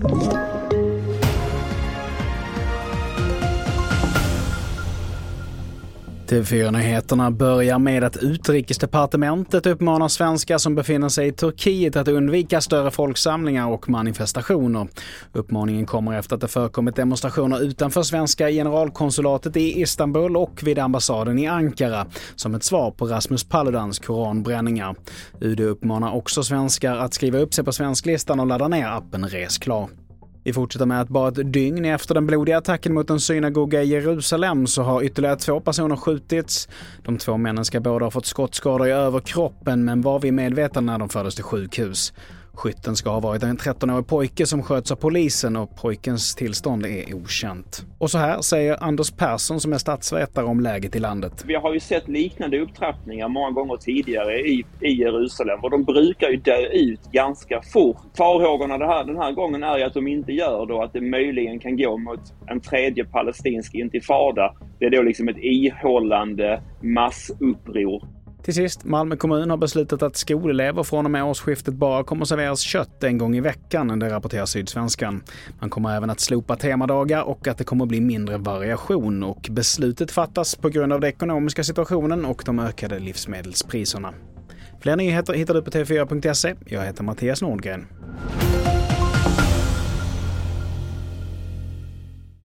Thank you. TV4-nyheterna börjar med att utrikesdepartementet uppmanar svenskar som befinner sig i Turkiet att undvika större folksamlingar och manifestationer. Uppmaningen kommer efter att det förekommit demonstrationer utanför svenska generalkonsulatet i Istanbul och vid ambassaden i Ankara som ett svar på Rasmus Paludans koranbränningar. UD uppmanar också svenskar att skriva upp sig på svensklistan och ladda ner appen Resklar. Vi fortsätter med att bara ett dygn efter den blodiga attacken mot en synagoga i Jerusalem så har ytterligare två personer skjutits. De två männen ska båda ha fått skottskador i överkroppen men var vid medvetande när de fördes till sjukhus. Skytten ska ha varit en 13-årig pojke som sköts av polisen och pojkens tillstånd är okänt. Och så här säger Anders Persson som är statsvetare om läget i landet. Vi har ju sett liknande upptrappningar många gånger tidigare i, i Jerusalem och de brukar ju dö ut ganska fort. Farhågorna det här, den här gången är ju att de inte gör då att det möjligen kan gå mot en tredje palestinsk intifada. Det är då liksom ett ihållande massuppror. Till sist, Malmö kommun har beslutat att skolelever från och med årsskiftet bara kommer att serveras kött en gång i veckan, det rapporterar Sydsvenskan. Man kommer även att slopa temadagar och att det kommer att bli mindre variation och beslutet fattas på grund av den ekonomiska situationen och de ökade livsmedelspriserna. Fler nyheter hittar du på tv4.se. Jag heter Mattias Nordgren.